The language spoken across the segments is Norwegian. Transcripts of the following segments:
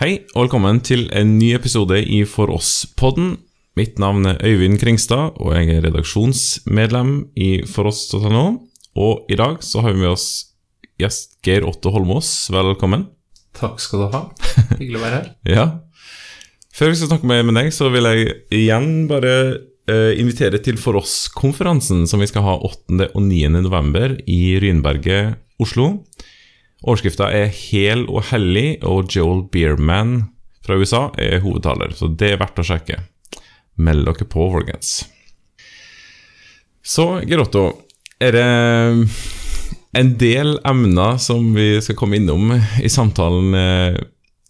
Hei, og velkommen til en ny episode i For oss-podden. Mitt navn er Øyvind Kringstad, og jeg er redaksjonsmedlem i foross.no. Og i dag så har vi med oss gjest Geir Otto Holmås. Velkommen. Takk skal du ha. Hyggelig å være her. Ja. Før vi skal snakke med, med deg, så vil jeg igjen bare eh, invitere til For oss-konferansen som vi skal ha 8. og 9. november i Rynberget, Oslo. Overskrifta er 'Hel og hellig', og Joel Beerman fra USA er hovedtaler, så det er verdt å sjekke. Meld dere på, folkens. Så, Gerotto, er det en del emner som vi skal komme innom i samtalen eh,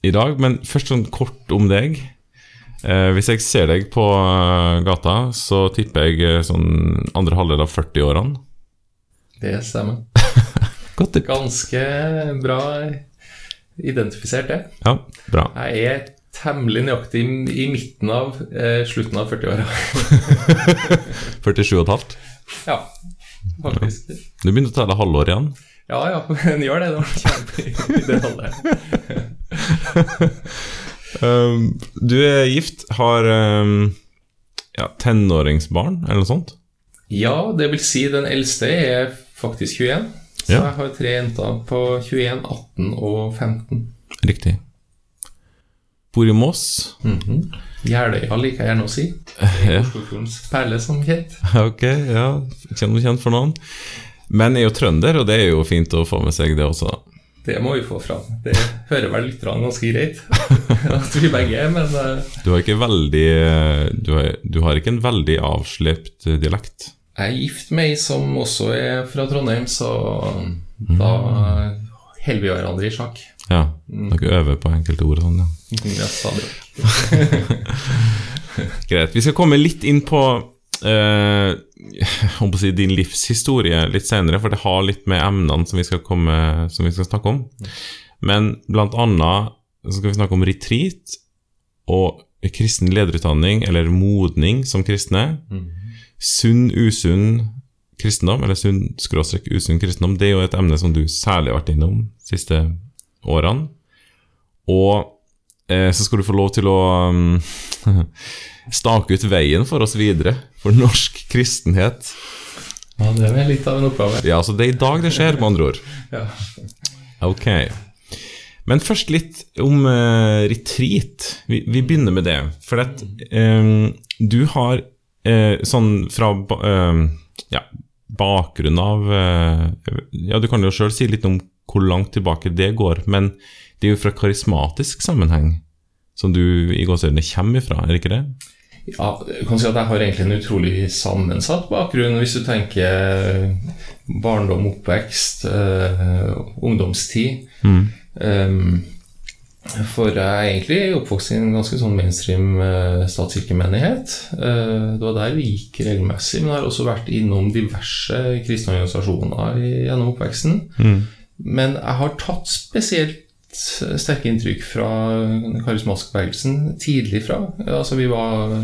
i dag, men først sånn kort om deg. Eh, hvis jeg ser deg på eh, gata, så tipper jeg sånn andre halvdel av 40-årene. Det stemmer. Godt tipp. Ganske bra identifisert, det. Ja, bra. Jeg er temmelig nøyaktig i midten av eh, slutten av 40-åra. 47,5. ja, faktisk. Du begynner å telle halvår igjen. Ja ja, en gjør det kommer i, det. Um, du er gift, har um, ja, tenåringsbarn, eller noe sånt? Ja, det vil si den eldste er faktisk 21. Så jeg har tre jenter på 21, 18 og 15. Riktig. Bor i Moss. Mhm. Jeløya liker jeg gjerne å si. Oslofjordens perle, som kjent. Ok, ja. Kjenner kjent for noen. Men jeg er jo trønder, og det er jo fint å få med seg det også. Det må vi få fram. Det hører vel lytterne ganske greit at vi begge er, men eh, Du har ikke veldig Du har, du har ikke en veldig avslipt dialekt. Jeg er gift med ei som også er fra Trondheim, så da holder vi hverandre i sjakk. Ja. Dere øver på enkelte ord sånn, ja. Ja, stadig. Greit. Vi skal komme litt inn på eh, si din livshistorie litt senere, for det har litt med emnene som vi skal, komme, som vi skal snakke om. Men blant annet så skal vi snakke om retreat og kristen lederutdanning, eller modning som kristne. Sunn, usunn kristendom, eller sunn skråstrek usunn kristendom, det er jo et emne som du særlig har vært innom de siste årene. Og eh, så skal du få lov til å um, stake ut veien for oss videre, for norsk kristenhet. Ja, det er litt av en oppgave. Ja, så det er i dag det skjer, med andre ord. Ja. Ok. Men først litt om uh, retreat. Vi, vi begynner med det. For at um, du har eh, sånn fra eh, ja, bakgrunn av eh, Ja, du kan jo sjøl si litt om hvor langt tilbake det går, men det er jo fra karismatisk sammenheng som du i gåseøynene kommer ifra, er det ikke det? Ja, jeg kan si at jeg har egentlig en utrolig sammensatt bakgrunn. Hvis du tenker barndom, oppvekst, eh, ungdomstid. Um, for jeg er egentlig oppvokst i en ganske sånn mainstream eh, statskirkemenighet. Eh, det var der vi gikk regelmessig, men har også vært innom diverse kristne organisasjoner gjennom oppveksten. Men jeg har tatt spesielt sterke inntrykk fra den karismatiske bevegelsen tidlig fra. Altså vi var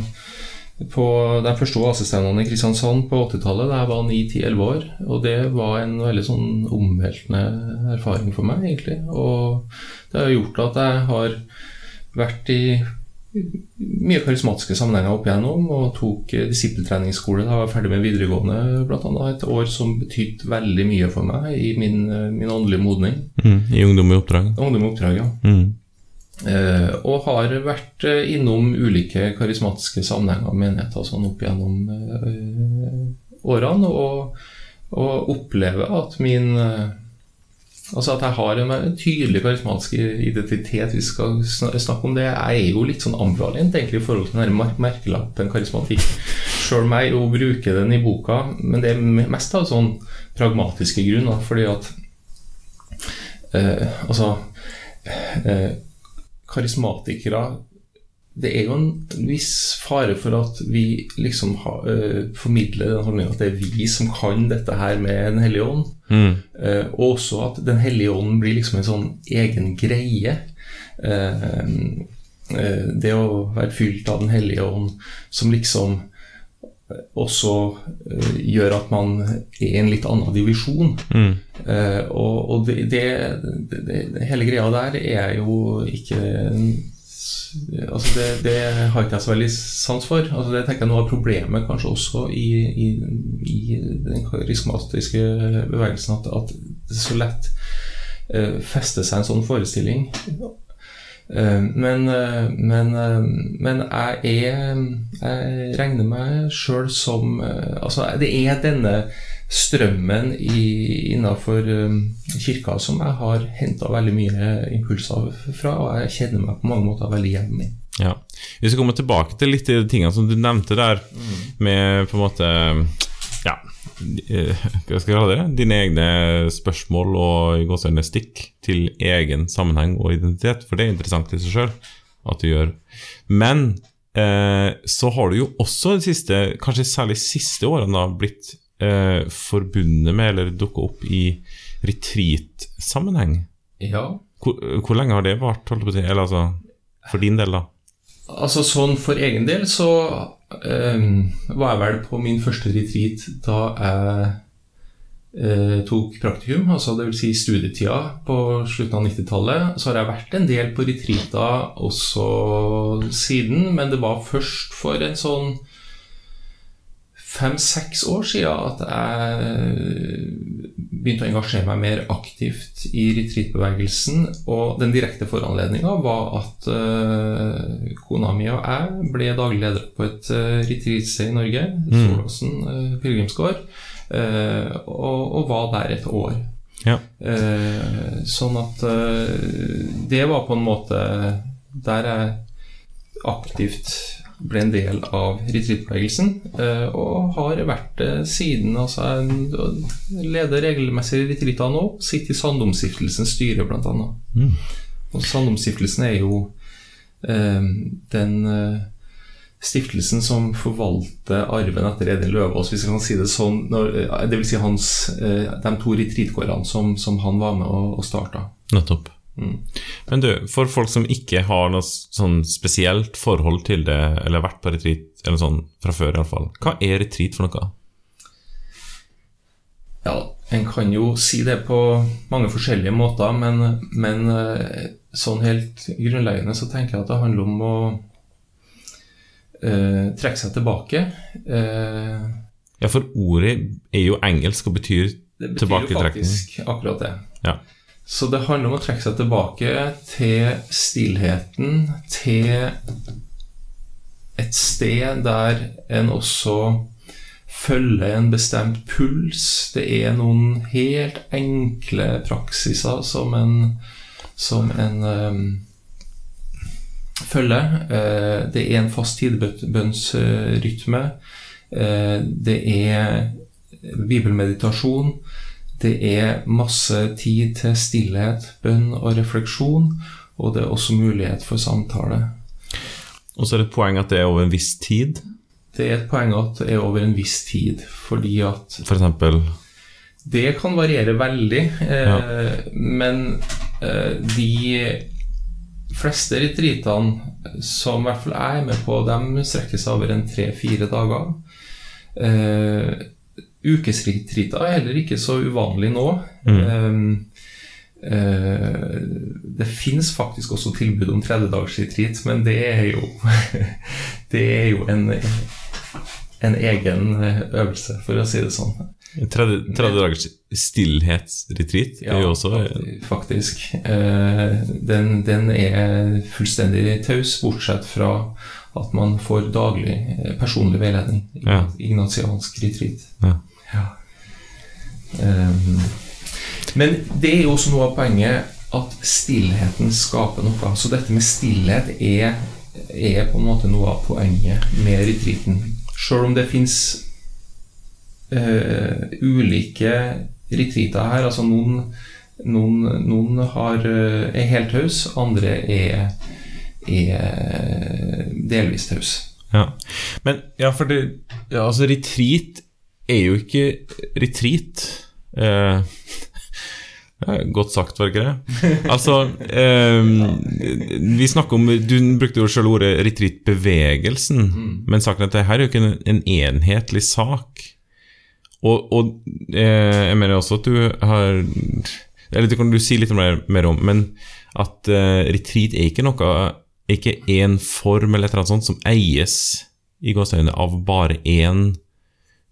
på de første oasestevnene i Kristiansand på 80-tallet da jeg var 9-10-11 år. Og det var en veldig sånn omveltende erfaring for meg, egentlig. Og det har gjort at jeg har vært i mye karismatiske sammenhenger opp igjennom, og tok disippeltreningsskole da jeg var ferdig med videregående, annet. Et år som betydde veldig mye for meg i min, min åndelige modning. Mm, I Ungdom i oppdrag. Ungdom i oppdrag, ja. Mm. Eh, og har vært eh, innom ulike karismatiske sammenhenger og menigheter sånn opp gjennom eh, årene, og, og opplever at min Altså at jeg har en, tydelig karismatisk identitet. Vi skal snakke om det. Jeg er jo litt sånn ambivalent egentlig i forhold til den merkelappen karismatikk. Sjøl om jeg jo bruker den i boka, men det er mest av sånn pragmatiske grunner. Fordi at eh, Altså eh, Karismatikere det er jo en viss fare for at vi liksom ha, uh, formidler den holdningen at det er vi som kan dette her med Den hellige ånd. Mm. Uh, og også at Den hellige ånd blir liksom en sånn egen greie. Eh, det å være fylt av Den hellige ånd som liksom også eh, gjør at man er i en litt annen divisjon. Mm. Eh, og og det, det, det, hele greia der er jo ikke altså det, det har ikke jeg så veldig sans for. Altså det tenker jeg Noe av problemet kanskje også i, i, i den karismatiske bevegelsen, at, at det så lett uh, fester seg en sånn forestilling. Uh, men, uh, men, men jeg er Jeg regner meg sjøl som Altså, det er denne strømmen i, innenfor um, kirka som jeg har henta veldig mye impulser fra, og jeg kjenner meg på mange måter veldig hjemme i. Ja. Vi skal komme tilbake til litt i de tingene som du nevnte der, mm. med på en måte Ja, eh, hva skal jeg kalle det? Dine egne spørsmål og stikk til egen sammenheng og identitet, for det er interessant i seg sjøl at du gjør. Men eh, så har du jo også de siste, kanskje særlig siste årene, da, blitt eh, forbundet med, eller dukka opp i retreat-sammenheng. Ja. Hvor, hvor, lenge har det vart, holdt på å si? Eller altså, for din del, da? Altså sånn for egen del så eh, var jeg vel på min første retreat da jeg eh, tok praktikum, altså dvs. Si studietida på slutten av 90-tallet. Så har jeg vært en del på retreater også siden, men det var først for en sånn fem-seks år siden at jeg begynte å engasjere meg mer aktivt i retreatbevegelsen. Og den direkte foranledninga var at uh, kona mi og jeg ble daglig leder på et uh, retreatsted i Norge, mm. Solåsen uh, pilegrimsgård, uh, og, og, var der et år. Ja. Uh, sånn at det var på en måte der jeg aktivt ble en del av retreatbevegelsen, eh, og har vært det siden. Altså, leder regelmessig retreater nå, sitter i Sandomstiftelsens styre, bl.a. Mm. Og Sandomstiftelsen er jo eh, den eh, stiftelsen som forvalter arven etter Edin Løvaas, hvis vi kan si det sånn. Når, det vil si hans, de to retreatgårdene som, som, han var med å, å starte. Nettopp. Mm. Men du, for folk som ikke har noe sånn spesielt forhold til det, eller vært på retreat eller sånn fra før iallfall, hva er retreat for noe? Ja, en kan jo si det på mange forskjellige måter, men, men eh, sånn helt grunnleggende så tenker jeg at det handler om å uh, trekke seg tilbake. Uh, ja, for ordet er jo engelsk og betyr tilbaketrekning. Det betyr jo faktisk akkurat det. Ja. Så det handler om å trekke seg tilbake til stillheten, til et sted der en også følger en bestemt puls. Det er noen helt enkle praksiser som en, som en um, følger. Uh, det er en fast tidebønnsrytme. Uh, det er bibelmeditasjon. Det er masse tid til stillhet, bønn og refleksjon, og det er også mulighet for samtale. Og så er det et poeng at det er over en viss tid? Det er et poeng at det er over en viss tid, fordi at For eksempel? Det kan variere veldig, eh, ja. men eh, de fleste retreatene som i hvert fall jeg er med på, de strekker seg over en tre-fire dager. Eh, Ukesretreater er heller ikke så uvanlig nå. Mm. Um, uh, det fins faktisk også tilbud om tredjedagsretreat, men det er jo Det er jo en, en egen øvelse, for å si det sånn. Tredje, tredje dagers stillhetsretreat ja, er jo også Faktisk. Uh, den, den er fullstendig taus, bortsett fra at man får daglig personlig veiledning. Ja. Ignatiansk retreat. Ja. Ja. Um, men det er jo også noe av poenget at stillheten skaper noe. Så dette med stillhet er, er på en måte noe av poenget med retreaten. Sjøl om det fins uh, eh, ulike retreater her. Altså noen, noen, noen har, uh, er helt tause, andre er, er delvis tause. Ja. Men ja, for det, ja, altså retreat er jo ikke retreat. Eh, godt sagt, var ikke det? Altså, eh, vi snakker om Du brukte jo selv ordet retreat-bevegelsen, men saken er at det her er jo ikke en, en enhetlig sak. Og, og eh, jeg mener også at du har Eller det kan du si litt mer, mer om, men at eh, retreat er ikke noe Ikke én form eller et eller annet sånt som eies i gåseøynene av bare én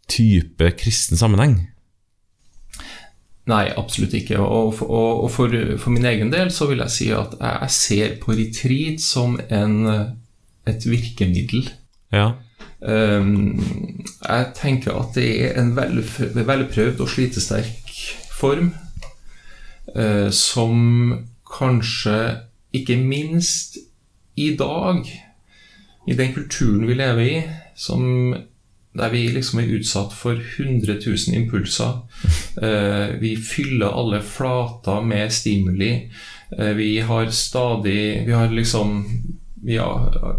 type kristen sammenheng. Nei, absolutt ikke. Og, for- og, for, for min egen del så vil jeg si at jeg, ser på retreat som en, et virkemiddel. Ja. Um, jeg tenker at det er en vel- velprøvd og slitesterk form uh, som kanskje ikke minst i dag, i den kulturen vi lever i, som, der vi liksom er utsatt for 100 000 impulser. Eh, vi fyller alle flater med stimuli. Eh, vi har stadig Vi har liksom vi,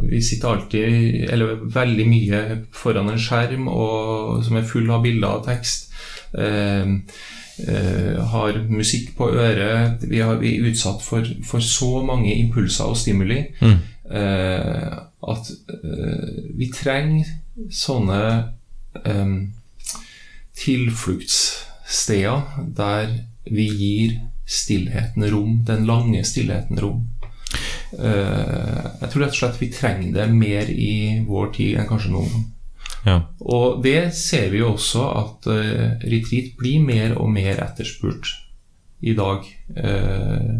vi sitter alltid, eller veldig mye, foran en skjerm og, som er full av bilder og tekst. Eh, eh, har musikk på øret. Vi, har, vi er utsatt for, for så mange impulser og stimuli Mm. eh, at eh, vi trenger sånne eh, tilfluktssteder der vi gir stillheten rom, den lange stillheten rom. Eh, jeg tror rett og slett vi trenger det mer i vår tid enn kanskje noen gang. ja. Og det ser vi jo også at uh, retreat blir mer og mer etterspurt i dag. Eh,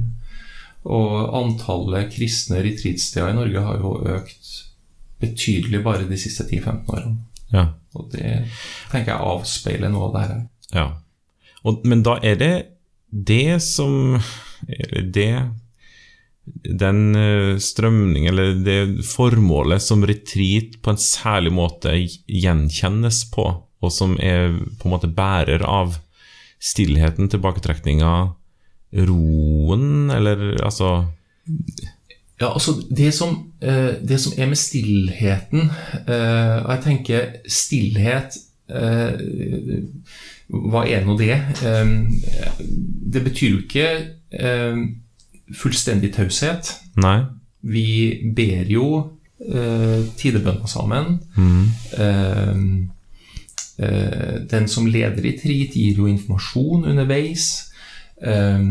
og antallet kristne retreatsteder i Norge har jo økt betydelig bare de siste 10-15 årene. ja. Og det tenker jeg avspeiler noe av det her. Ja. Og, men da er det det som Eller det Den eh, strømning, eller det formålet som retreat på en særlig måte gjenkjennes på, og som er på en måte bærer av stillheten, tilbaketrekninga, roen, eller altså Ja, altså det som, eh, det som er med stillheten eh, Og jeg tenker stillhet eh, Hva er nå det? Det betyr jo ikke fullstendig taushet. Nei. Vi ber jo tidebønner sammen. Mm. Den som leder i TRIT, gir jo informasjon underveis. Eh,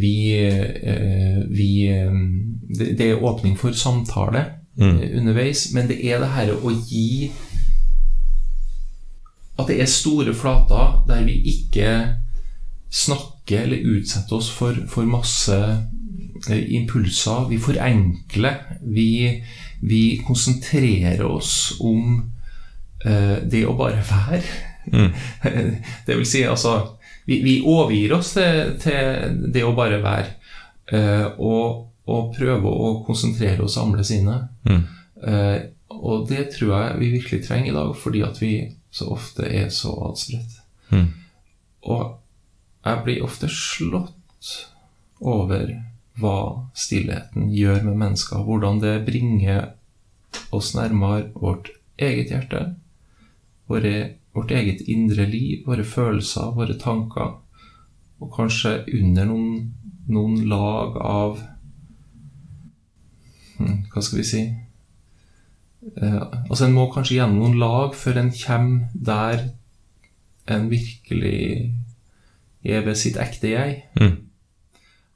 vi, eh, vi eh, det, er åpning for samtale Mm. eh, underveis, men det er det her å gi At det er store flater der vi ikke snakker eller utsetter oss for, for masse impulser. Vi forenkler. Vi, vi konsentrerer oss om det å bare være. Mm. Det vil si, altså Vi, vi overgir oss til, til det å bare være. eh, og, og prøve å konsentrere og samle sine. Mm. Eh, og det tror jeg vi virkelig trenger i dag, fordi at vi så ofte er så adspredt. Mm. Og jeg blir ofte slått over hva stillheten gjør med mennesker. Hvordan det bringer oss nærmere vårt eget hjerte, våre, vårt eget indre liv, våre følelser, våre tanker. Og kanskje under noen, noen lag av hm, Hva skal vi si? Eh, altså En må kanskje gjennom noen lag før en kommer der en virkelig er ved sitt ekte jeg. Mm.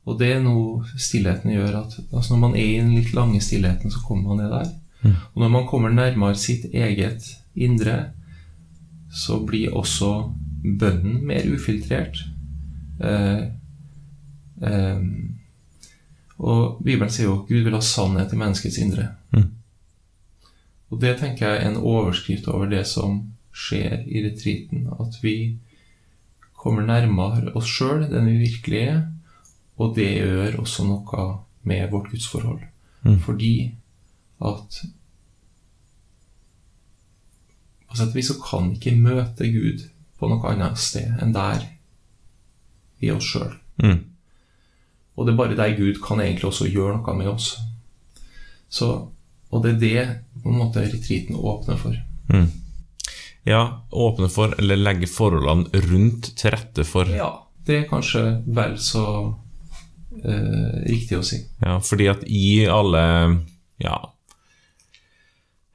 Og det er noe stillheten gjør at altså Når man er i den litt lange stillheten, så kommer man ned der. Mm. Og når man kommer nærmere sitt eget indre, så blir også bønnen mer ufiltrert. Eh, eh, og Bibelen sier jo at Gud vil ha sannhet i menneskets indre. Mm. Og det tenker jeg er en overskrift over det som skjer i retreaten. At vi kommer nærmere oss sjøl, den vi virkelig er. Og det gjør også noe med vårt gudsforhold. Mm. Fordi at På sett og vis så kan ikke møte Gud på noe annet sted enn der i oss sjøl. Mm. Og det er bare der Gud kan egentlig også gjøre noe med oss. Så, og det er det på en måte retreaten åpner for. Mm. Ja, åpne for, eller legge forholdene rundt til rette for Ja. det er kanskje vel så eh, riktig å si. Ja, fordi at i alle Ja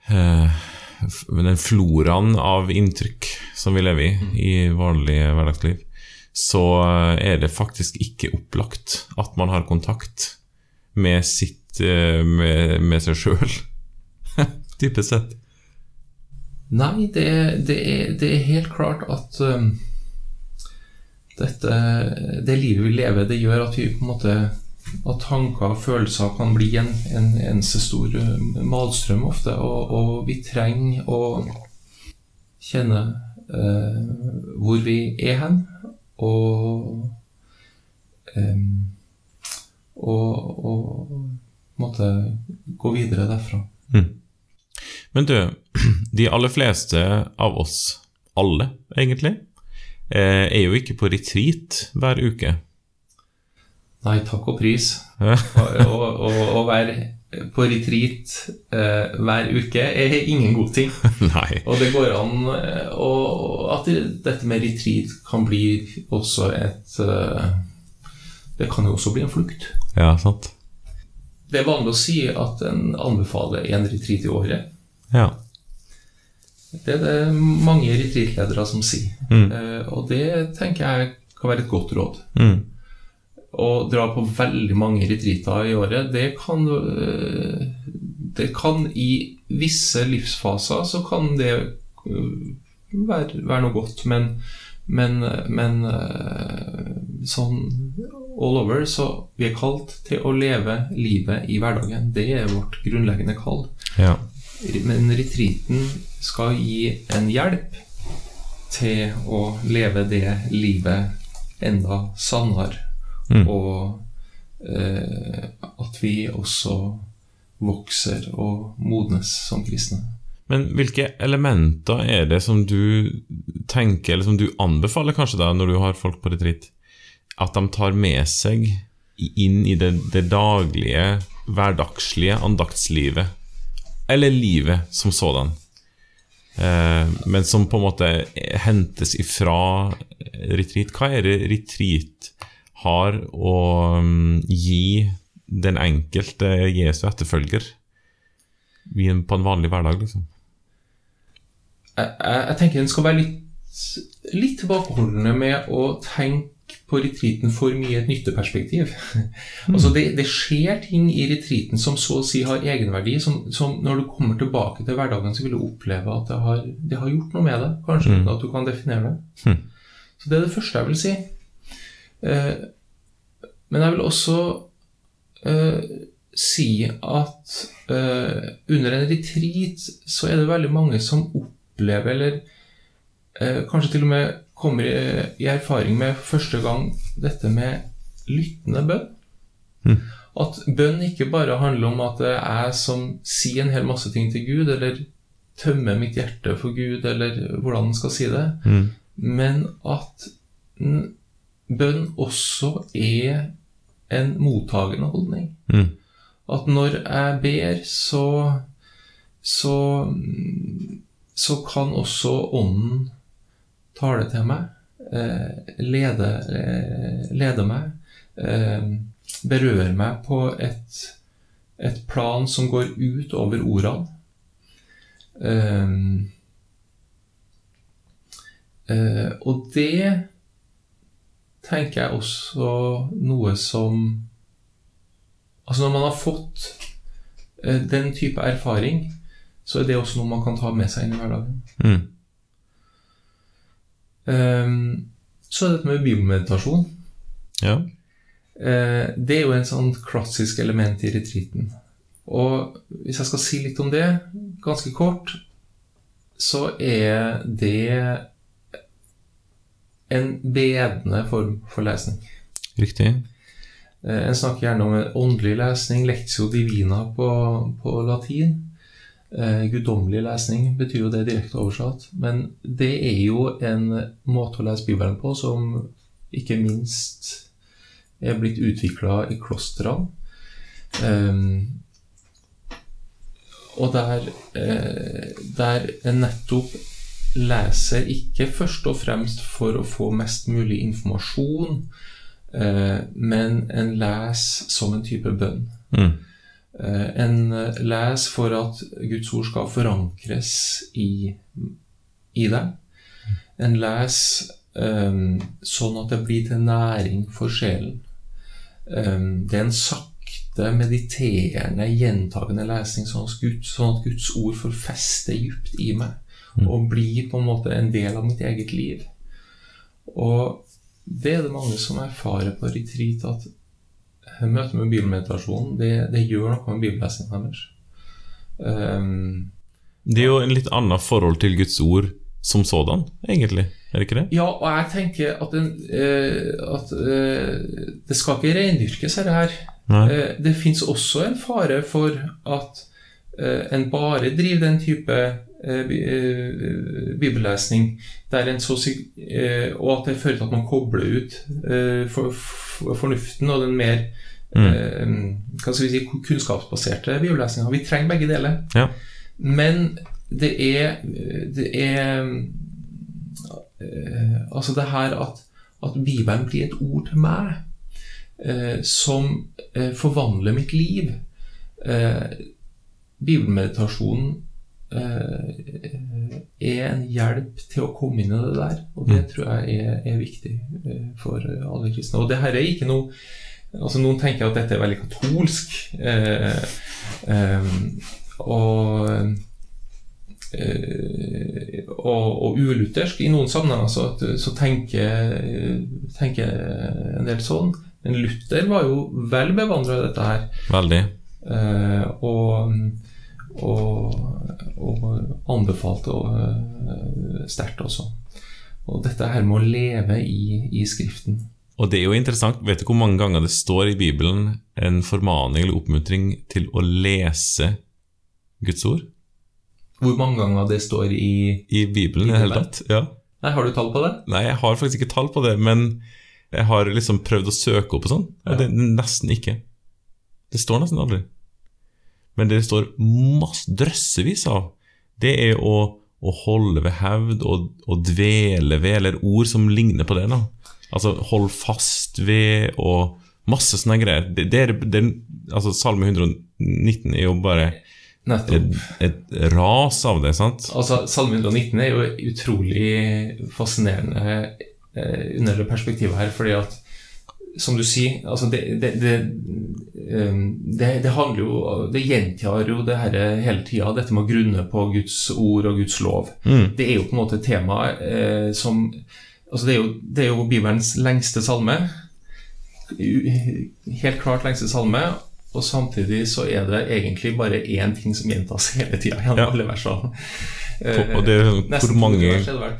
eh, Den floraen av inntrykk som vi lever i i vanlig hverdagsliv, så er det faktisk ikke opplagt at man har kontakt med sitt eh, med, med seg sjøl, typisk sett. Nei, det, det, er, det er helt klart at um, dette, det livet vi lever, det gjør at vi på en måte at tanker og følelser kan bli en, en eneste stor uh, malstrøm ofte. Og, og vi trenger å kjenne eh, hvor vi er hen, og eh, og, og måtte gå videre derfra. Men du, de aller fleste av oss, alle egentlig, eh, er jo ikke på retreat hver uke. Nei, takk og pris. Å- være på retreat eh, hver uke er ingen god ting. Nei. Og det går an og, at dette med retreat kan bli også et eh, Det kan jo også bli en flukt. Ja, sant. Det er vanlig å si at en anbefaler en retreat i året. Ja. Det er det mange retreatledere som sier. Mm. Eh, og det tenker jeg kan være et godt råd. Mm. Å dra på veldig mange retreater i året, det kan øh, Det kan i visse livsfaser så kan det øh, være, være noe godt, men, men, men øh, sånn all over så vi er kalt til å leve livet i hverdagen. Det er vårt grunnleggende kall. Ja. Men retreaten skal gi en hjelp til å leve det livet enda sannere. Mm. Og eh, at vi også vokser og modnes som kristne. Men hvilke elementer er det som du tenker, eller som du anbefaler kanskje da, når du har folk på retreat, at de tar med seg inn i det, det daglige, hverdagslige andaktslivet? Eller livet som sådan? Eh, men som på en måte hentes ifra retreat. Hva er det retreat har å mm, gi den enkelte Jesu etterfølger på en vanlig hverdag, liksom? Jeg, jeg, jeg tenker en skal være litt, litt tilbakeholdende med å tenke på retreaten for mye et nytteperspektiv. altså det, det skjer ting i retreaten som så å si har egenverdi, som, som når du kommer tilbake til hverdagen, så vil du oppleve at det har, det har gjort noe med deg, kanskje mm. at du kan definere det. Så det er det første jeg vil si. Eh, men jeg vil også eh, si at eh, under en retreat så er det veldig mange som opplever, eller eh, kanskje til og med kommer i, erfaring med første gang dette med lyttende bønn. At bønn ikke bare handler om at det er jeg som sier en hel masse ting til Gud, eller tømmer mitt hjerte for Gud, eller hvordan en skal si det, Mm. men at bønn også er en mottagende holdning. Mm. At når jeg ber, så så, så kan også Ånden tale til meg, eh, lede, eh, lede meg, eh, berøre meg på et, et plan som går ut over ordene. Eh, eh, og det tenker jeg også noe som Altså når man har fått eh, den type erfaring, så er det også noe man kan ta med seg inn i hverdagen. Mm. Um, så er det dette med biomeditasjon. Ja. Uh, det er jo en sånn klassisk element i retreaten. Og hvis jeg skal si litt om det, ganske kort, så er det en bedende form for lesning. Riktig. Eh, En snakker gjerne om en åndelig lesning, lectio divina på, på latin. Eh, Guddommelig lesning betyr jo det direkte oversatt. Men det er jo en måte å lese Bibelen på som ikke minst er blitt utvikla i klostrene. Um, og der, eh, der en nettopp leser ikke først og fremst for å få mest mulig informasjon, eh, men en leser som en type bønn. Mm. Eh, en leser for at Guds ord skal forankres i, i deg. En leser sånn at det blir til næring for sjelen. Det er en sakte, mediterende, gjentagende lesning, sånn at, Gud, sånn at Guds ord får feste dypt i meg og bli på en måte en del av mitt eget liv. Og det er det mange som erfarer på retreat, at møtet med bibelmeditasjon det, det gjør noe med bibellesningen deres. Um, Det er jo en litt annet forhold til Guds ord som sådan, egentlig. Er det ikke det? Ja, og jeg tenker at, en, eh, at eh, det skal ikke reindyrkes, dette her. Eh, det fins også en fare for at eh, en bare driver den type bibellesning der en så sig- eh, og at det fører til at man kobler ut eh, for, for, fornuften og den mer eh, hva skal vi si, kunnskapsbaserte bibellesninga. Vi trenger begge deler. Ja. Men det er, det er eh, Altså det her at, at Bibelen blir et ord til meg eh, som eh, forvandler mitt liv. Eh, Bibelmeditasjonen eh, er en hjelp til å komme inn i det der, og det tror jeg er, er viktig eh, for alle kristne. Og det her er ikke noe Altså Noen tenker at dette er veldig katolsk. Eh, eh, og eh, og, og uluthersk i noen sammenhenger, så, så tenker, tenker en del sånn. Men Luther var jo vel bevandra i dette her. Veldig. Eh, og, og, og anbefalte og, eh, sterkt også. Og dette her med å leve i, i Skriften. Og det er jo interessant, vet du hvor mange ganger det står i Bibelen en formaning eller oppmuntring til å lese Guds ord? Hvor mange ganger det står i I Bibelen i det hele tatt? Ja. Nei, Har du tall på det? Nei, jeg har faktisk ikke tall på det, men jeg har liksom prøvd å søke opp og sånn, og Ja. det er nesten ikke. Det står nesten aldri. Men det står masse, drøssevis av, det er å, å holde ved hevd og, og dvele ved, eller ord som ligner på det. da. Altså hold fast ved og masse sånne greier. Det, det er, det, altså Salme 119 er jo bare et, et ras av det, sant? Altså, Salme 119 er jo utrolig fascinerende eh, under det perspektivet her, fordi at som du sier, altså det, det, det, eh, det, det handler jo Det gjentar jo det her hele tida, dette med å grunne på Guds ord og Guds lov. Mm. Det er jo på en måte et tema eh, som Altså, det er, jo, det er jo Bibelens lengste salme. Helt klart lengste salme. Og samtidig så er det egentlig bare én ting som gjentas hele tida gjennom Ja. alle versene. Og det Eh, hvor mange, 200 vers det vel.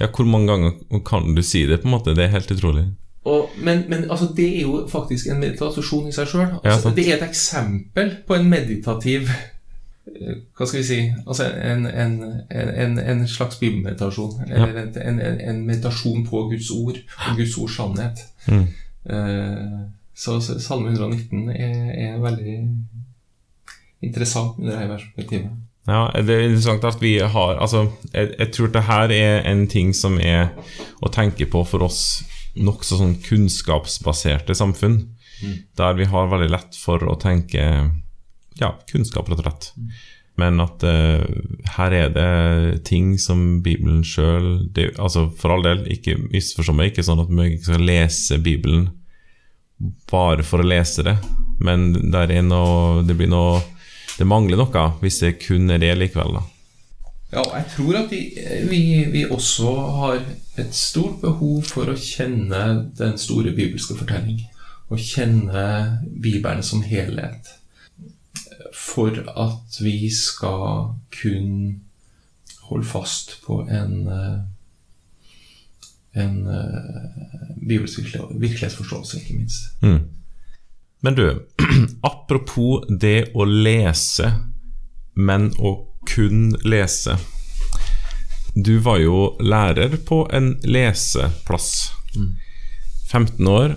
ja, hvor mange ganger kan du si det, på en måte? Det er helt utrolig. Og, men men altså, det er jo faktisk en meditasjon i seg sjøl. Altså, ja, det er et eksempel på en meditativ eh, Hva skal vi si altså en, en, en, en slags bibelmeditasjon. Eller en, en, meditasjon på Guds ord og Guds ords sannhet. Mm. Eh, så, så Salme 119 er, er veldig interessant under dette perspektivet. Ja, det er interessant at vi har Altså, jeg, jeg tror det her er en ting som er å tenke på for oss nokså sånn kunnskapsbaserte samfunn. Der vi har veldig lett for å tenke ja, kunnskap, rett og slett. Men at uh, her er det ting som Bibelen sjøl altså For all del, ikke misforstå meg, ikke sånn at vi ikke skal lese Bibelen bare for å lese det, men der er noe, det blir noe Det mangler noe hvis det kun er det likevel, da. Ja, jeg tror at vi, vi, vi også har et stort behov for å kjenne den store bibelske fortelling. Å kjenne Bibelen som helhet. For at vi skal kunne holde fast på en en eh, bibelsk virkelighetsforståelse, ikke minst. Mm. Men du, apropos det å lese, men å kun lese. Du var jo lærer på en leseplass. 15 år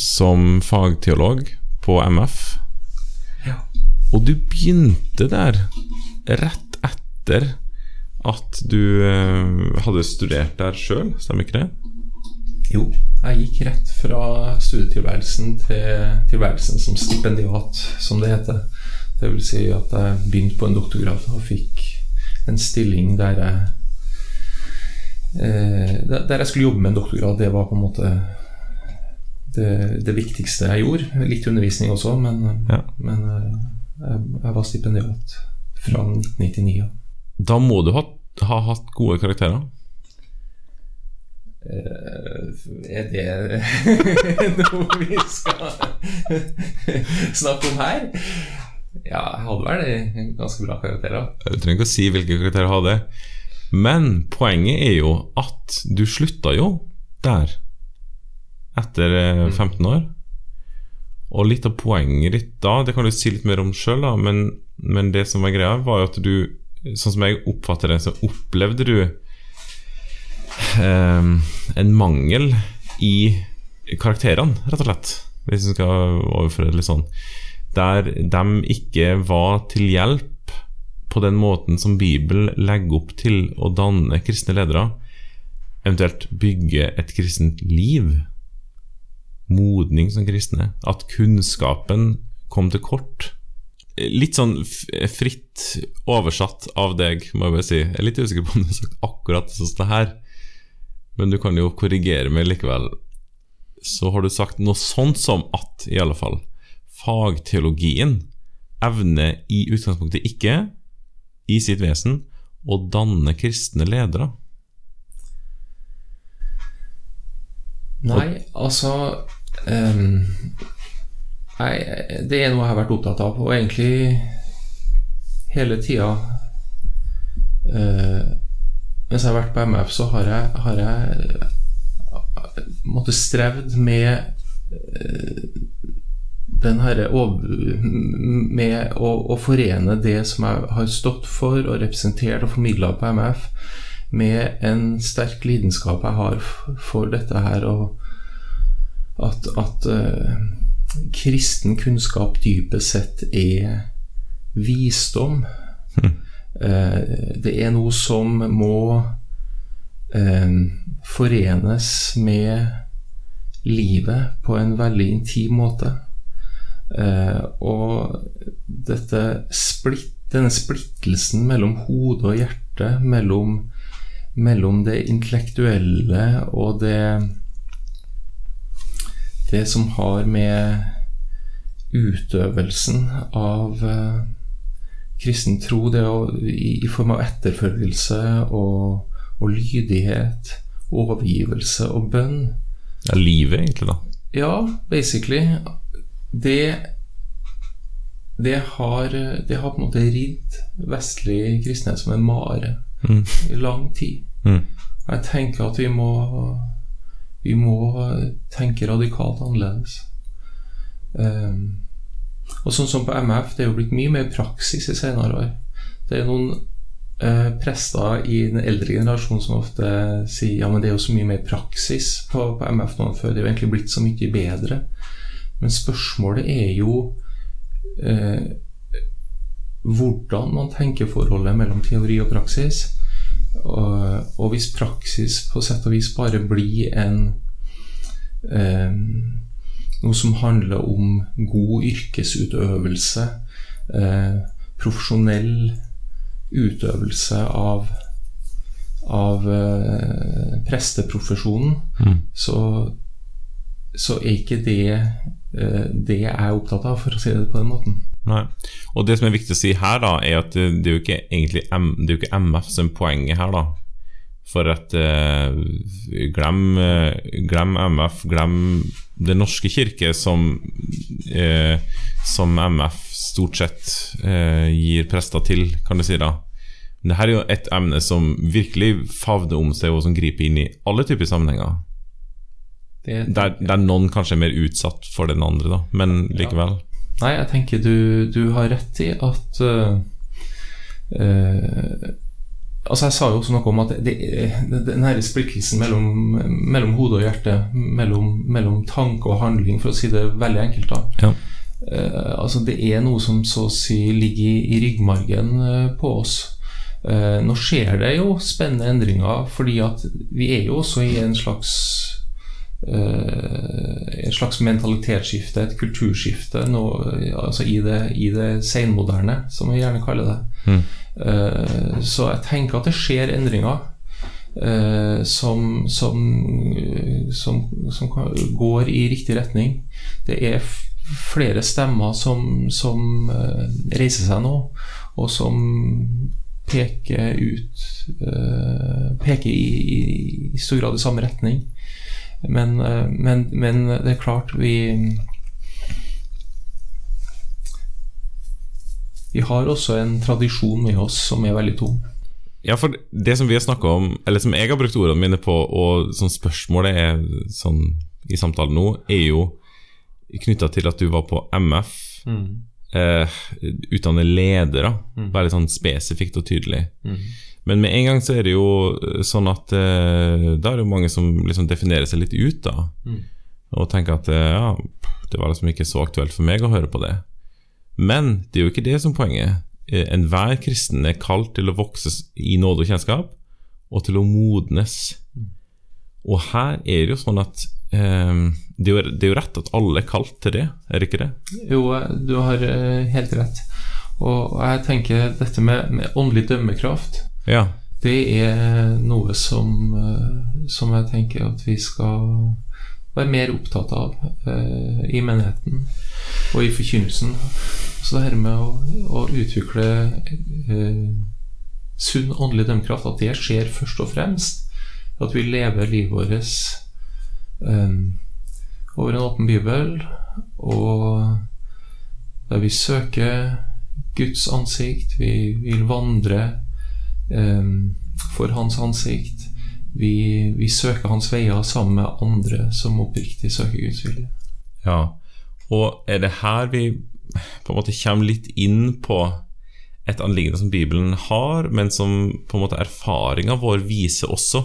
som fagteolog på MF. Ja. Og du begynte der rett etter at du eh, hadde studert der sjøl, stemmer ikke det? Jo, jeg gikk rett fra studietilværelsen til tilværelsen som stipendiat, som det heter. Det vil si at jeg begynte på en doktorgrad og fikk en stilling der jeg Der jeg skulle jobbe med en doktorgrad. Det var på en måte det, det viktigste jeg gjorde. Litt undervisning også, men, Ja. men eh, jeg, jeg var stipendiat fra 1999. ja. Da må du ha, ha hatt gode karakterer. Eh, Er det noe vi skal snakke om her? Ja, jeg hadde vel ganske bra karakterer. Du trenger ikke å si hvilke karakterer jeg hadde. Men poenget er jo at du slutta jo der etter eh, 15 år. Og litt av poenget ditt da, det kan du si litt mer om sjøl, men, men det som var greia, var jo at du, sånn som jeg oppfatter det, så opplevde du eh, en mangel i karakterene, rett og slett. Hvis vi skal overføre det litt sånn. Der de ikke var til hjelp på den måten som Bibelen legger opp til å danne kristne ledere, eventuelt bygge et kristent liv. Modning som kristne. At kunnskapen kom til kort. Litt sånn fritt oversatt av deg, må jeg bare si. Jeg er litt usikker på om du har sagt akkurat det som står her, men du kan jo korrigere meg likevel. Så har du sagt noe sånt som at, i alle fall, fagteologien evner i utgangspunktet ikke, i sitt vesen, å danne kristne ledere. Nei, altså um, Nei, det er noe jeg har vært opptatt av, og egentlig hele tida uh, Mens jeg har vært på MF, så har jeg, har jeg eh, måttet strevd med eh, den herre Med å, å forene det som jeg har stått for og representert og formidla på MF, med en sterk lidenskap jeg har for dette her, og at, at uh, kristen kunnskap dypest sett er visdom. Eh, det er noe som må uh, forenes med livet på en veldig intim måte. Eh, og dette splitt, denne splittelsen mellom hode og hjerte, mellom, mellom det intellektuelle og det det som har med utøvelsen av eh, kristen tro, det å, i, i form av etterfølgelse og, og lydighet, overgivelse og bønn Ja, livet, egentlig, da. Ja, basically. Det det har, det har på en måte ridd vestlig kristenhet som en mare Mm. i lang tid. Mm. Jeg tenker at vi må Vi må tenke radikalt annerledes. Um, og sånn som på MF, det er jo blitt mye mer praksis i senere år. Det er noen uh, prester i den eldre generasjonen som ofte sier ja, men det er jo så mye mer praksis på, på MF nå enn før. Det er jo egentlig blitt så mye bedre. Men spørsmålet er jo eh, hvordan man tenker forholdet mellom teori og praksis. Og, og hvis praksis på sett og vis bare blir en eh, noe som handler om god yrkesutøvelse, eh, profesjonell utøvelse av av eh, presteprofesjonen, Mm. så, så er ikke det eh, det jeg er opptatt av, for å si det på den måten. Nei. Og det som er viktig å si her, da, er at det, er jo ikke egentlig det er jo ikke MF som er poenget her, da. For at eh, glem, eh, glem MF, glem Den norske kirke, som, eh, som MF stort sett eh, gir prester til, kan du si, da. Men det her er jo et emne som virkelig favner om seg, og som griper inn i alle typer sammenhenger. Det, Der, der noen kanskje er mer utsatt for den andre, da, men likevel. Nei, jeg tenker du, du har rett i at uh, uh, Altså Jeg sa jo også noe om at det, det, den her splittelsen mellom, mellom hode og hjerte, mellom, mellom tanke og handling, for å si det veldig enkelt, da. Ja. Uh, altså Det er noe som så å si ligger i, i ryggmargen på oss. Nå skjer det jo spennende endringer, fordi at vi er jo også i en slags eh, en slags mentalitetsskifte, et kulturskifte, nå, altså i det, i det senmoderne, som vi gjerne kaller det. Mm. Uh, så jeg tenker at det skjer endringer. uh, som, som, som, som kan- går i riktig retning. Det er flere stemmer som, som eh, reiser seg nå, og som peker ut eh, Peker i, i, i stor grad i samme retning. Men, eh, men, men det er klart, vi Vi har også en tradisjon med oss som er veldig tung. Ja, for det som vi har snakka om, eller som jeg har brukt ordene mine på, og som spørsmålet er sånn i samtalen nå, er jo knytta til at du var på MF. Eh, utdanne ledere, være litt sånn spesifikt og tydelig. Men med en gang så er det jo sånn at eh, da er det jo mange som liksom definerer seg litt ut, da. Og tenker at eh, ja, det var liksom ikke så aktuelt for meg å høre på det. Men det er jo ikke det som poenget. Eh, Enhver kristen er kalt til å vokse i nåde og kjennskap, og til å modnes. Og her er det jo sånn at eh, det, er jo, det er jo rett at alle er kalt til det, er det ikke det? Jo, du har eh, helt rett. Og jeg tenker dette med, med åndelig dømmekraft, Ja. det er noe som, eh, som jeg tenker at vi skal være mer opptatt av eh, i menigheten og i forkynnelsen. Så det her med å, å utvikle eh, sunn åndelig dømmekraft, at det skjer først og fremst. At vi lever livet vårt eh, over en åpen bibel, og der vi søker Guds ansikt, vi vil vandre for Hans ansikt. Vi, vi søker Hans veier sammen med andre som oppriktig søker Guds vilje. Ja, og er det her vi på en måte kommer litt inn på et anliggende som Bibelen har, men som på en måte erfaringa vår viser også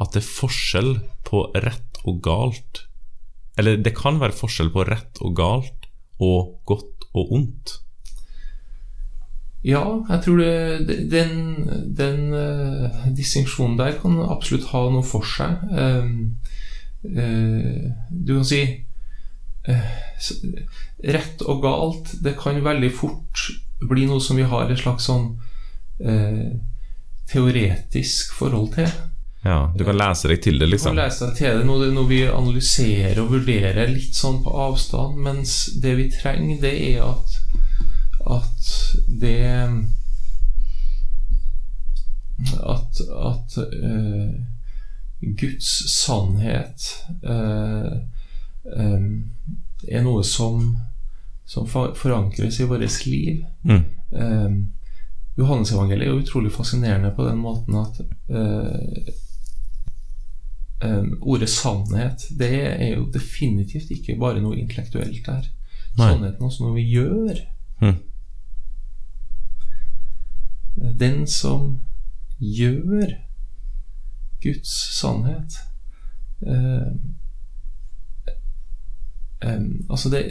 at det er forskjell på rett og galt. Eller det kan være forskjell på rett og galt og godt og ondt. Ja, jeg tror det, den, den uh, distinksjonen der kan absolutt ha noe for seg. Um, uh, du kan si uh, Rett og galt, det kan veldig fort bli noe som vi har et slags sånn teoretisk forhold til. Ja, Du kan lese deg til det, Du kan liksom. lese deg til det når, det- når vi analyserer og vurderer litt sånn på avstand, mens det vi trenger, det er at, at det At, at uh, Guds sannhet uh, um, er noe som, som forankres i vårt liv. Mm. Eh, Johannesevangeliet er jo utrolig fascinerende på den måten at eh, ordet sannhet det er jo definitivt ikke bare noe intellektuelt der. Nei. Sannheten er også noe vi gjør. Mm. Den som gjør Guds sannhet eh, eh, Altså, det,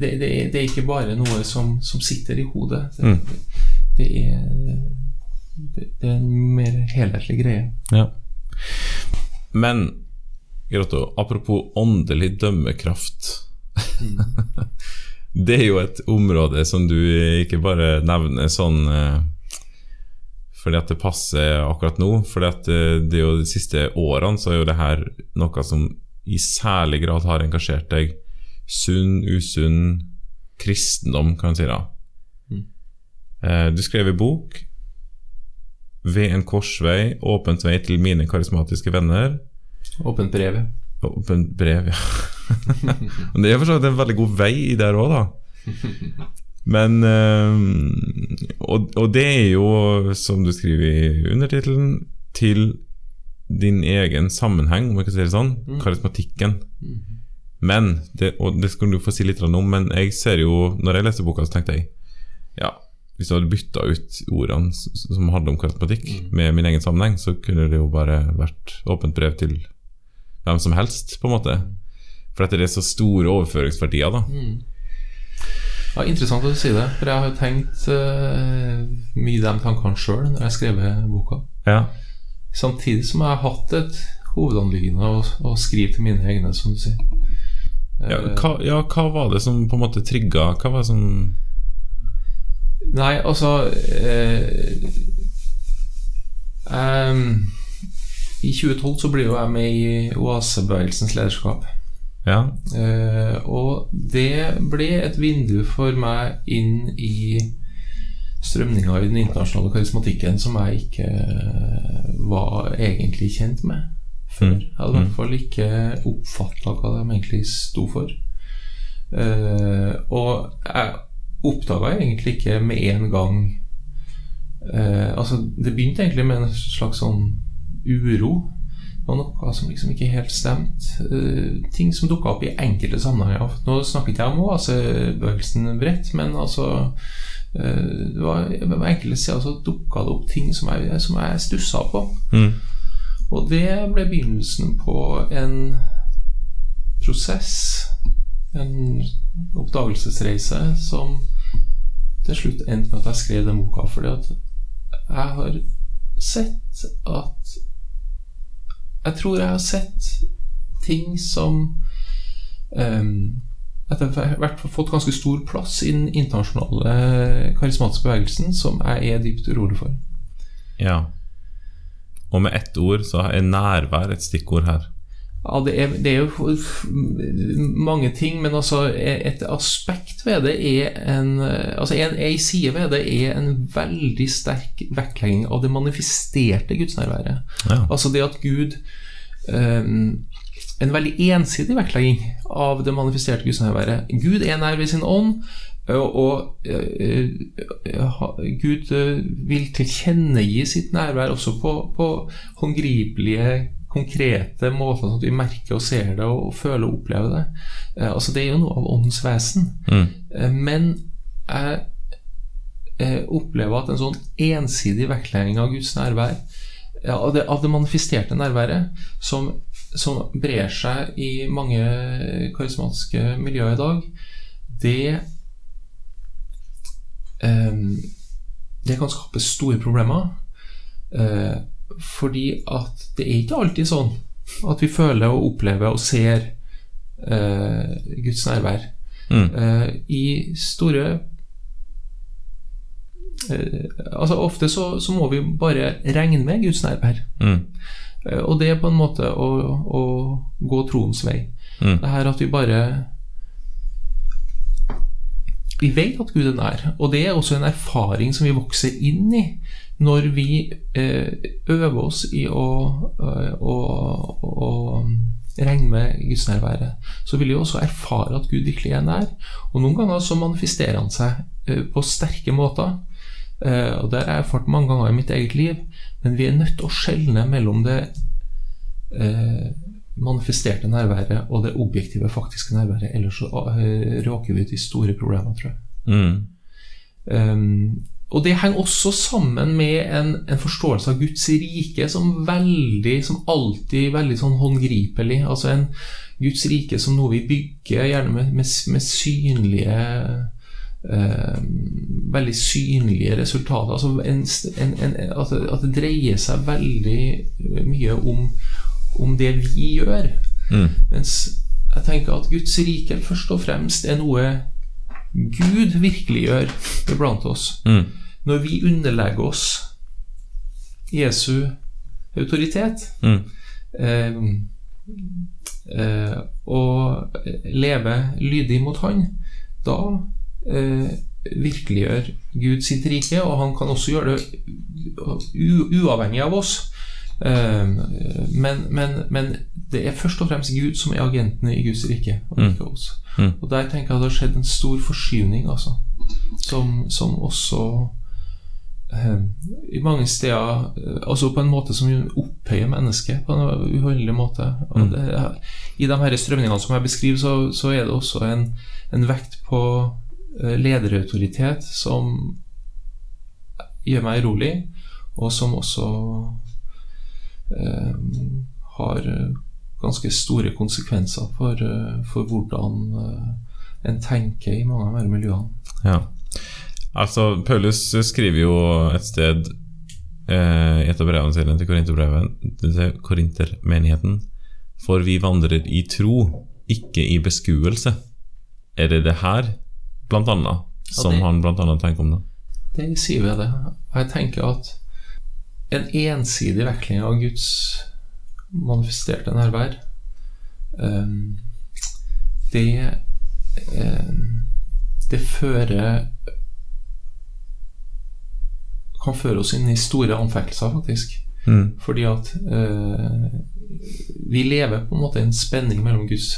det, det, er, det er ikke bare noe som, som sitter i hodet. Det, Mm. det, er, det, er en mer helhetlig greie. Ja. Men Grotto, apropos åndelig dømmekraft. det er jo et område som du ikke bare nevner sånn eh, fordi at det passer akkurat nå. Fordi at eh, det er jo de siste årene så er jo det her noe som i særlig grad har engasjert deg. Sunn, usunn kristendom, kan man si da. Mm. Eh, Du skrev i bok ved en korsvei, åpent vei til mine karismatiske venner. Åpent brev. Åpent brev, ja. Det er for så vidt en veldig god vei i der òg, da. Men eh, og, og det er jo, som du skriver i undertittelen, til din egen sammenheng, om jeg kan si det sånn. Mm. Karismatikken. Men, det, og det skal du få si litt om, men jeg ser jo Når jeg leste boka, så tenkte jeg Ja, hvis du hadde bytta ut ordene som handler om karismatikk, med min egen sammenheng, så kunne det jo bare vært åpent brev til hvem som helst, på en måte. For at det er så store overføringsverdier, da. Ja, Interessant at du sier det, for jeg har jo tenkt uh, mye de tankene sjøl når jeg skrev boka. Ja. Samtidig som jeg har hatt et hovedanliggende å, å skrive til mine egne, som du sier. Ja hva, ja, hva var det som på en måte trigga Hva var det som Nei, altså eh, um, I 2012 så blir jo jeg med i oasebevegelsens lederskap. Ja. Eh, og det ble et vindu for meg inn i strømninga i den internasjonale karismatikken som jeg ikke eh, var egentlig kjent med før. Jeg hadde i hvert fall ikke oppfatta hva de egentlig sto for. Eh, og jeg oppdaga egentlig ikke med en gang eh, Altså, det begynte egentlig med en slags sånn uro. Var noe som liksom ikke helt stemte. Uh, ting som dukka opp i enkelte sammenhenger. Nå snakker ikke jeg om oasebevegelsen bredt, men altså uh, det var, enkelte steder så dukka det opp ting som jeg, som jeg stussa på. Mm. Og det ble begynnelsen på en prosess, en oppdagelsesreise, som til slutt endte med at jeg skrev den boka. Fordi at jeg har sett at Jeg tror jeg har sett ting som um, etter hvert fått ganske stor plass i den internasjonale karismatiske bevegelsen, som jeg er dypt urolig for. Ja. Og med ett ord så er nærvær et stikkord her. Ja, det er, det er, jo mange ting, men altså et aspekt ved det er en Altså en, en side ved det er en veldig sterk vektlegging av det manifesterte gudsnærværet. Ja. Altså det at Gud um, En veldig ensidig vektlegging av det manifesterte gudsnærværet. Gud er nær ved sin ånd, og, og uh, Gud vil tilkjennegi sitt nærvær også på, på håndgripelige konkrete måter, sånn at vi merker og ser det og føler og opplever det. Eh, altså Det er jo noe av åndens vesen. Mm. Eh, men jeg eh, opplever at en sånn ensidig vektlegging av Guds nærvær, ja, av, det, av, det, manifesterte nærværet, som, som, brer seg i mange karismatiske miljøer i dag, det det kan skape store problemer. Fordi at det er ikke alltid sånn at vi føler og opplever og ser eh, Guds nærvær. Mm. Eh, I store eh, Altså Ofte så, så, må vi bare regne med Guds nærvær. Mm. Eh, og det er på en måte å, å gå troens vei. Mm. Det her at vi bare Vi vet at Gud er nær, og det er også en erfaring som vi vokser inn i når vi eh, øver oss i å, å, å, å regne med gudsnærværet, så vil vi også erfare at Gud virkelig er nær. Og noen ganger så manifesterer han seg eh, på sterke måter. Og Det har jeg erfart mange ganger i mitt eget liv, men vi er nødt til å skjelne mellom det manifesterte nærværet og det objektive, faktiske nærværet. Ellers så råker vi ut i store problemer, tror jeg. Mm. Um, og det henger også sammen med en, en, forståelse av Guds rike som veldig, som alltid veldig sånn håndgripelig. Altså en Guds rike som noe vi bygger, gjerne med, med, med synlige eh, Veldig synlige resultater. Altså en, en, at, at, det, dreier seg veldig mye om, om det vi gjør. Mm. Mens jeg tenker at Guds rike først og fremst er noe Gud virkelig gjør iblant oss. Mm når vi underlegger oss Jesu autoritet mm. eh, eh, og lever lydig mot Han, da eh, virkeliggjør Gud sitt rike, og han kan også gjøre det uavhengig av oss. Eh, men, men, men, det er først og fremst Gud som er agentene i Guds rike, og ikke oss. Mm. Og der tenker jeg det har skjedd en stor forskyvning, altså, som, som også i mange steder Altså på en måte som opphøyer mennesket på en uholdelig måte. Mm. Det, I de her strømningene som jeg beskriver, så, så er det også en, en, vekt på eh, lederautoritet som gjør meg urolig, og som også eh, har ganske store konsekvenser for, for hvordan en tenker i mange av disse miljøene. Ja. Altså, Paulus skriver jo et sted eh, i et av brevene sine til Korintermenigheten For vi vandrer i tro, ikke i beskuelse. Er det det her, blant annet, som Ja, det- han blant annet tenker om det? Det sier vi det. Og jeg tenker at en ensidig vekling av Guds manifesterte nærvær um, Det um, Det fører Kan føre oss inn i store anfektelser, faktisk. Mm. Fordi at eh, vi lever på en måte en spenning mellom Guds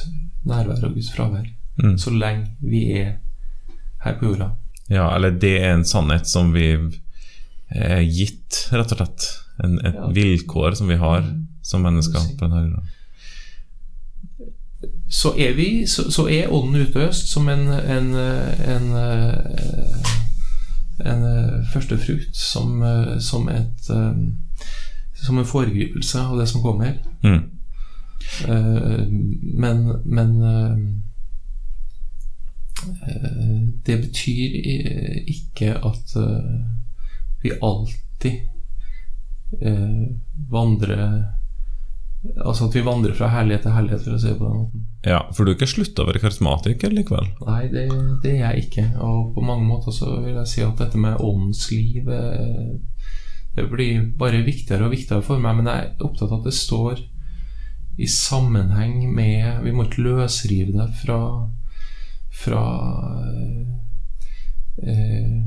nærvær og Guds fravær. Mm. Så lenge vi er her på jorda. Ja, eller det er en sannhet som vi er gitt, rett og slett. En, et Ja. vilkår som vi har som mennesker på denne jorda. så er vi så, så er ånden utøst som en en, en, en, en førstefrukt som, som et um, som en foregripelse av det som kommer. Mm. Eh, Men, men eh, det betyr ikke at eh, vi alltid eh, vandrer Altså at vi vandrer fra herlighet til herlighet, for å si det på den måten. Ja, for du har ikke slutta å være karismatiker likevel? Nei, det, det er jeg ikke. Og på mange måter så vil jeg si at dette med åndsliv eh, Det blir bare viktigere og viktigere for meg, men jeg er opptatt av at det står i sammenheng med Vi må ikke løsrive det fra fra eh,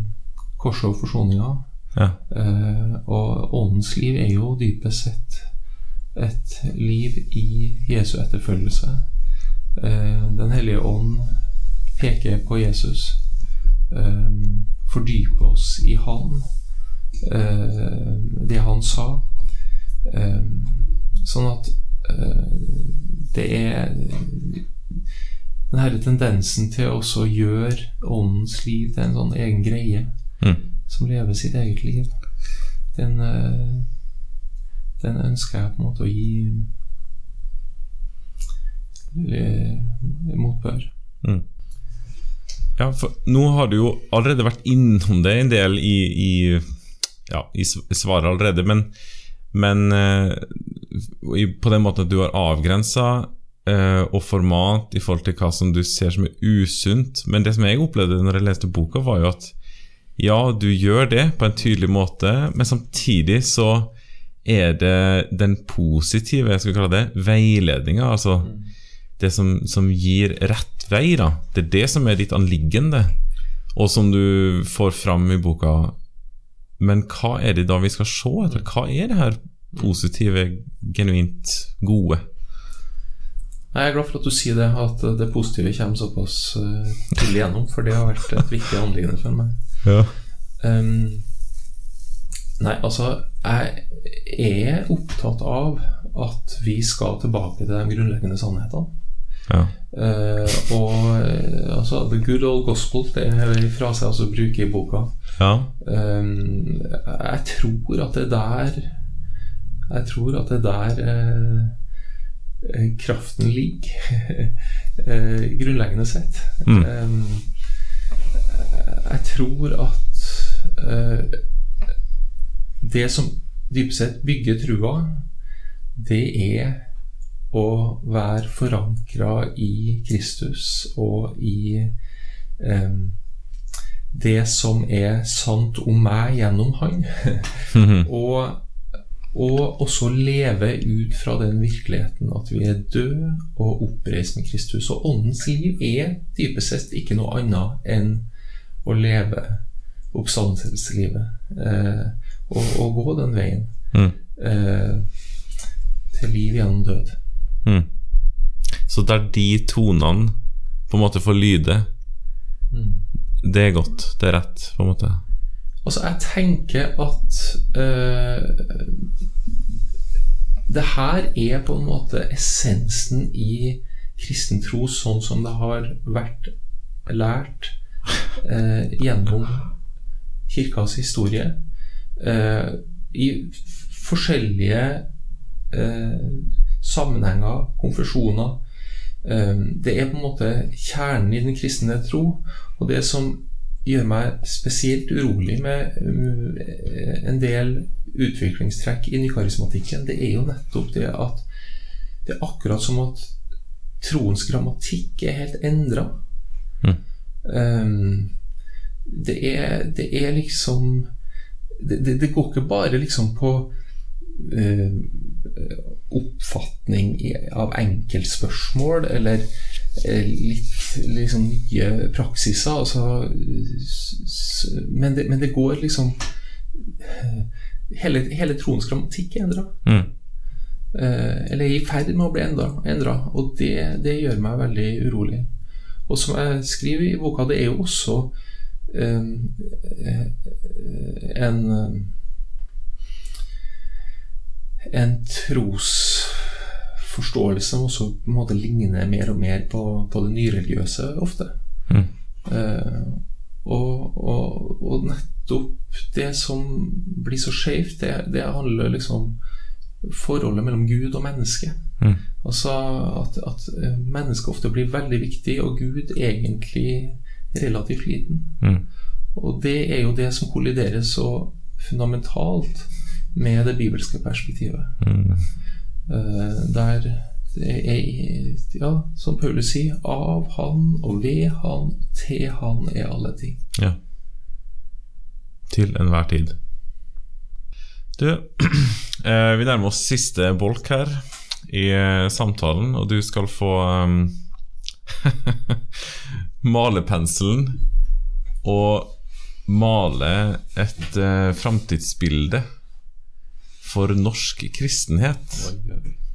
korset og forsoninga. Ja. Eh, og åndens liv er jo dypest sett et liv i Jesu etterfølgelse. Eh, Den hellige ånd peker på Jesus. Eh, fordyper oss i Han, eh, det han sa. Sånn at det er den her tendensen til å gjøre åndens liv til en sånn egen greie Mm. som lever sitt eget liv, den, den ønsker jeg på en måte å gi eh, motbør. Mm. Ja, for nå har du jo allerede vært innom det en del i, i, ja, i svaret allerede, men, men eh, på den måten at du har avgrensa eh, og format i forhold til hva som du ser som er usunt. Men det som jeg opplevde når jeg leste boka, var jo at ja, du gjør det på en tydelig måte, men samtidig så er det den positive, jeg skal kalle det, veiledninga. Altså det som, som gir rett vei, da. Det er det som er ditt anliggende, og som du får fram i boka. Men hva er det da vi skal se etter? Hva er det her positive, genuint gode? Jeg er glad for at du sier det, at det positive kommer såpass Til tidlig gjennom, for det har vært et viktig anliggende for meg. Ja. Um, nei, altså Jeg er opptatt av at vi skal tilbake til de grunnleggende sannhetene. Ja. Uh, og eh, altså The good old gospel, det er en frase jeg også bruker i boka. ja. Ehm, jeg tror at det er der Jeg tror at det er der eh, kraften ligger, uh, grunnleggende sett. Mm. Ehm, jeg tror at det som dypest sett bygger trua, det er å være forankra i Kristus og i eh, det som er sant om meg gjennom Han. og, og også leve ut fra den virkeligheten at vi er døde og oppreist med Kristus. Og åndens liv er dypest sett ikke noe annet enn å leve oppstandelseslivet. Eh, og, å gå den veien Mm. eh, til liv gjennom død. Mm. Så der de tonene på en måte får lyde, det er godt. Det er rett, på en måte. Altså, jeg tenker at eh, det her er på en måte essensen i kristen tro, sånn som det har vært lært eh, gjennom kirkas historie. Eh, I forskjellige eh, sammenhenger, konfesjoner. Eh, det er på en måte kjernen i den kristne tro. Og det som gjør meg spesielt urolig med en del utviklingstrekk i nykarismatikken, det er jo nettopp det at det er akkurat som at troens grammatikk er helt endra. Mm. Um, det, det er liksom det, det, det, går ikke bare liksom på eh, oppfatning av enkeltspørsmål eller uh, litt liksom nye praksiser. Altså, men, det, men, det, går liksom Hele, hele troens grammatikk er endra. Mm. eller er i ferd med å bli endra. Og det, det gjør meg veldig urolig. Og som jeg skriver i boka, det er jo også en, en en trosforståelse som også på en måte ligner mer og mer på, på det nyreligiøse ofte. Mm. Eh, og, og, og, nettopp det som blir så skjevt, det, det, handler liksom forholdet mellom Gud og menneske. Mm. Altså at, at mennesket ofte blir veldig viktig, og Gud egentlig relativt liten. Mm. Og det er jo det som kolliderer så fundamentalt med det bibelske perspektivet. Mm. Uh, der det er, ja, som Paulus sier, av Han og ved Han til Han er alle ting. Ja. Til enhver tid. Du, eh, vi nærmer oss siste bolk her i eh, samtalen, og du skal få um, malepenselen og male et uh, framtidsbilde for norsk kristenhet.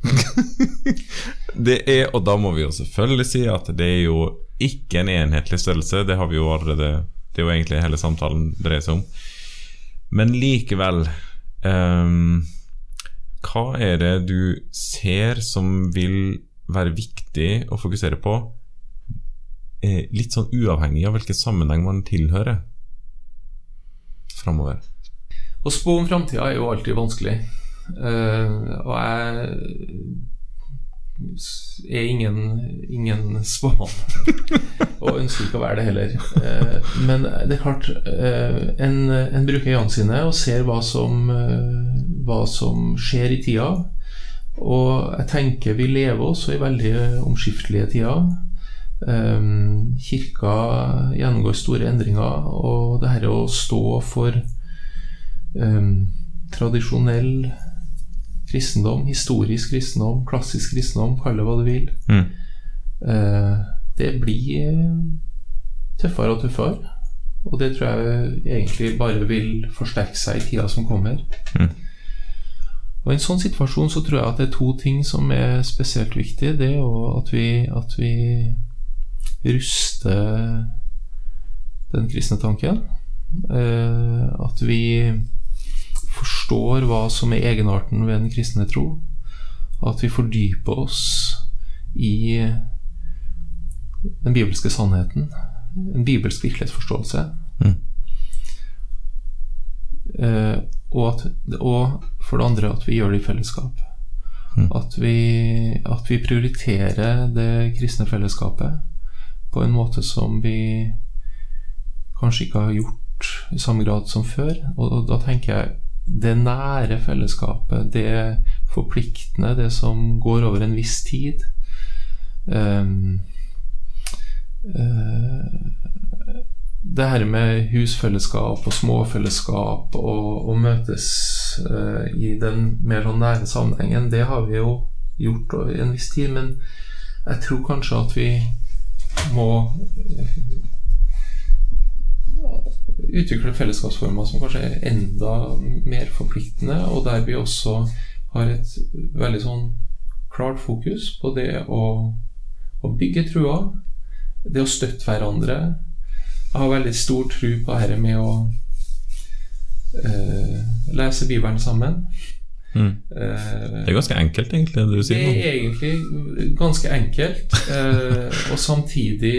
det er, og da må vi jo selvfølgelig si at det er jo ikke en enhetlig størrelse. Det har vi jo allerede Det er jo egentlig hele samtalen dreier seg om. Men likevel um, Hva er det du ser som vil være viktig å fokusere på? Litt sånn uavhengig av hvilken sammenheng man tilhører framover. Å spå om framtida er jo alltid vanskelig. Uh, og jeg er ingen, ingen spåmann. og ønsker ikke å være det heller. Uh, men det er klart, uh, en, en, bruker øynene sine og ser hva som, hva som skjer i tida. Og jeg tenker vi lever også i veldig omskiftelige tider. Um, kirka gjennomgår store endringer, og det her å stå for um, tradisjonell kristendom, historisk kristendom, klassisk kristendom, kall det hva du vil, mm. uh, det blir tøffere og tøffere. Og det tror jeg egentlig bare vil forsterke seg i tida som kommer. Mm. Og I en sånn situasjon så tror jeg at det er to ting som er spesielt viktig. Det er at vi, at vi ruster den kristne tanken. Uh, at vi forstår hva som er egenarten ved den kristne tro. At vi fordyper oss i den bibelske sannheten. En bibelsk virkelighetsforståelse. Mm. Eh, og, at, og, for det andre at vi gjør det i fellesskap. Mm. At, vi, at vi prioriterer det kristne fellesskapet på en måte som vi kanskje ikke har gjort i samme grad som før. Og, da tenker jeg det nære fellesskapet, det forpliktende, det som går over en viss tid. Um, uh, det her med husfellesskap og småfellesskap og, og møtes uh, i den mer sånn nære sammenhengen, det har vi jo gjort i en viss tid. Men jeg tror kanskje at vi må utvikle fellesskapsformer som kanskje er enda mer forpliktende, og der vi også har et veldig sånn klart fokus på det å, å bygge trua, det å støtte hverandre. Jeg har veldig stor tro på dette med å eh, lese Bibelen sammen. Mm. Uh, det er ganske enkelt, egentlig, det du sier. Det er egentlig ganske enkelt, uh, og samtidig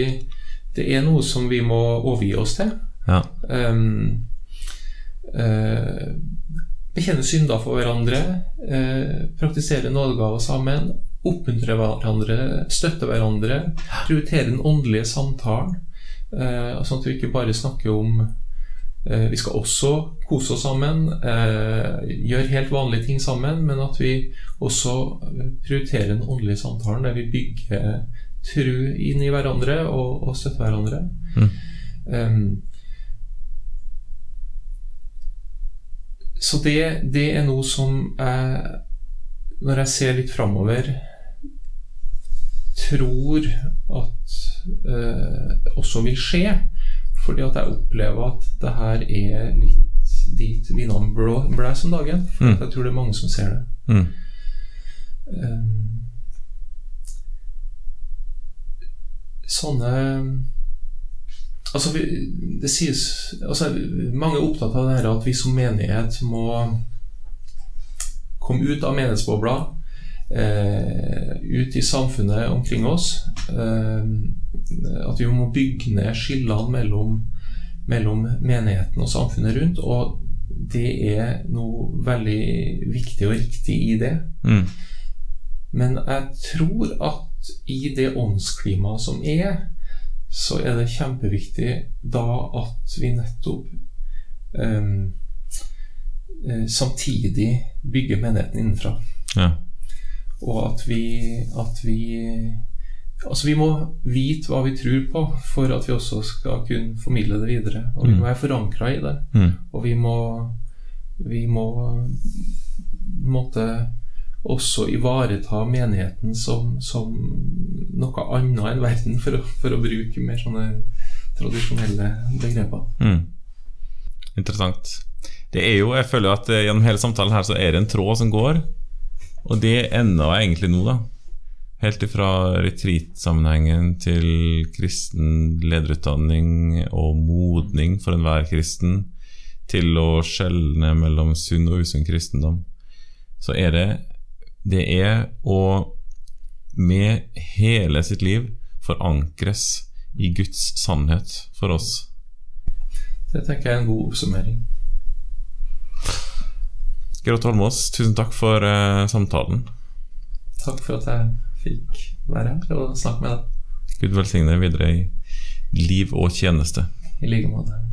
det er noe som vi må overgi oss til. Ja. Um, uh, bekjenne synder for hverandre, uh, praktisere nådegaver sammen, oppmuntre hverandre, støtte hverandre, prioritere den åndelige samtalen. Uh, sånn at vi ikke bare snakker om eh, Vi skal også kose oss sammen, eh, gjøre helt vanlige ting sammen, men at vi også prioriterer den åndelige samtalen der vi bygger tru inn i hverandre og, og støtter hverandre. Mm. Um, så det, det, er noe som jeg, når jeg ser litt framover, tror at uh, også vil skje. Fordi at jeg opplever at det her er litt dit vindene blåser om dagen. Mm. jeg tror det er mange som ser det. Mm. Um, sånne Altså, vi, det sies altså, Mange er opptatt av det her at vi som menighet må komme ut av menighetsbobla. Eh, ut i samfunnet omkring oss. Eh, at vi må bygge ned skillene mellom, mellom menigheten og samfunnet rundt. Og det er noe veldig viktig og riktig i det. Mm. Men jeg tror at i det åndsklimaet som er, så er det kjempeviktig da at vi nettopp um, samtidig bygger menigheten innenfra. Ja. Og at vi, at vi Altså, vi må vite hva vi tror på for at vi også skal kunne formidle det videre. Og vi må være forankra i det. Mm. Og vi må Vi må måtte også ivareta menigheten som, som noe annet enn verden, for å, for å bruke mer sånne tradisjonelle begreper. Mm. Interessant. Det er jo, jeg føler at eh, Gjennom hele samtalen her så er det en tråd som går, og det ender egentlig nå, da. Helt ifra retreat-sammenhengen til kristen lederutdanning og modning for enhver kristen, til å skjelne mellom sunn og usunn kristendom, så er det Det er å med hele sitt liv forankres i Guds sannhet for oss. Det tenker jeg er en god oppsummering. Gerold Holmås, tusen takk for eh, samtalen. Takk for at jeg fikk være her og snakke med deg. Gud velsigne deg videre i liv og tjeneste. I like måte.